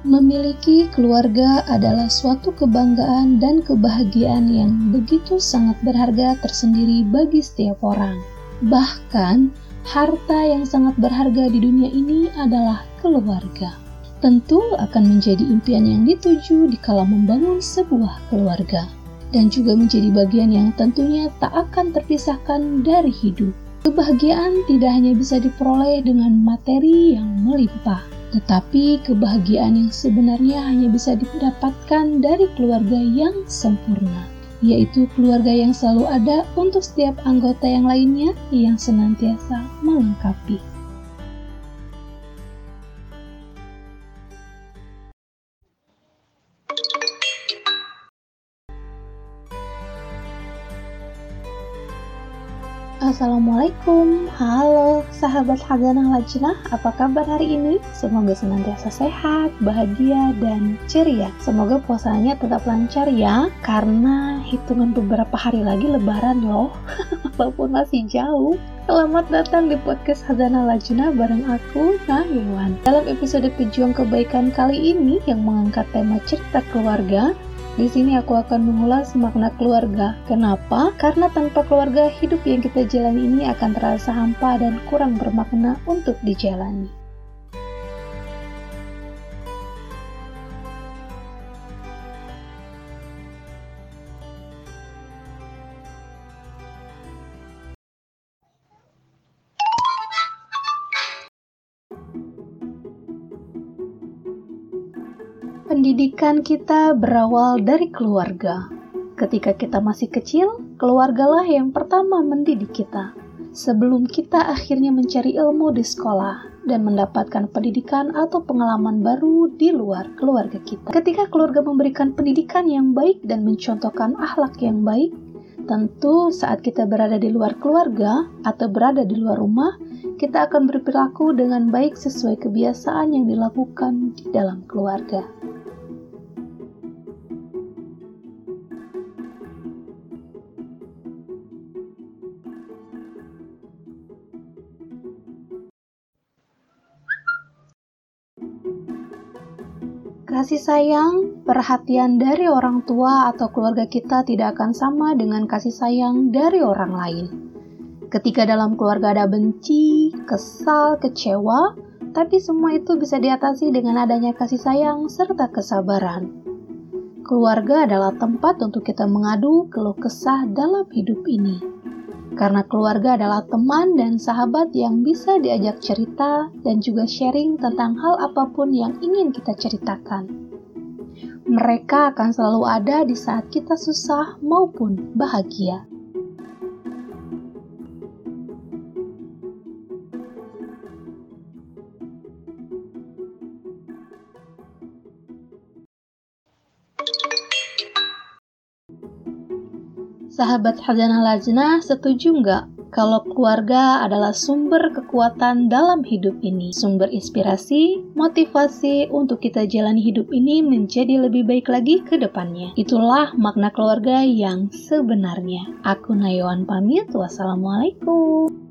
Memiliki keluarga adalah suatu kebanggaan dan kebahagiaan yang begitu sangat berharga tersendiri bagi setiap orang. Bahkan, harta yang sangat berharga di dunia ini adalah keluarga. Tentu akan menjadi impian yang dituju dikala membangun sebuah keluarga, dan juga menjadi bagian yang tentunya tak akan terpisahkan dari hidup. Kebahagiaan tidak hanya bisa diperoleh dengan materi yang melimpah, tetapi kebahagiaan yang sebenarnya hanya bisa didapatkan dari keluarga yang sempurna, yaitu keluarga yang selalu ada untuk setiap anggota yang lainnya yang senantiasa melengkapi. Assalamualaikum, halo sahabat Haganah Lajnah, apa kabar hari ini? Semoga senantiasa sehat, bahagia, dan ceria. Semoga puasanya tetap lancar ya, karena hitungan beberapa hari lagi lebaran loh, walaupun masih jauh. Selamat datang di podcast Hazana Lajnah bareng aku, Nahiwan. Dalam episode Pejuang Kebaikan kali ini yang mengangkat tema cerita keluarga, di sini aku akan mengulas makna keluarga. Kenapa? Karena tanpa keluarga, hidup yang kita jalani ini akan terasa hampa dan kurang bermakna untuk dijalani. Pendidikan kita berawal dari keluarga. Ketika kita masih kecil, keluargalah yang pertama mendidik kita. Sebelum kita akhirnya mencari ilmu di sekolah dan mendapatkan pendidikan atau pengalaman baru di luar keluarga kita. Ketika keluarga memberikan pendidikan yang baik dan mencontohkan akhlak yang baik, tentu saat kita berada di luar keluarga atau berada di luar rumah, kita akan berperilaku dengan baik sesuai kebiasaan yang dilakukan di dalam keluarga. Kasih sayang, perhatian dari orang tua atau keluarga kita tidak akan sama dengan kasih sayang dari orang lain. Ketika dalam keluarga ada benci, kesal, kecewa, tapi semua itu bisa diatasi dengan adanya kasih sayang serta kesabaran. Keluarga adalah tempat untuk kita mengadu keluh kesah dalam hidup ini karena keluarga adalah teman dan sahabat yang bisa diajak cerita dan juga sharing tentang hal apa pun yang ingin kita ceritakan. Mereka akan selalu ada di saat kita susah maupun bahagia. Sahabat Hazanah Lajnah, setuju nggak kalau keluarga adalah sumber kekuatan dalam hidup ini, sumber inspirasi, motivasi untuk kita jalani hidup ini menjadi lebih baik lagi ke depannya. Itulah makna keluarga yang sebenarnya. Aku Nayawan pamit, wassalamualaikum.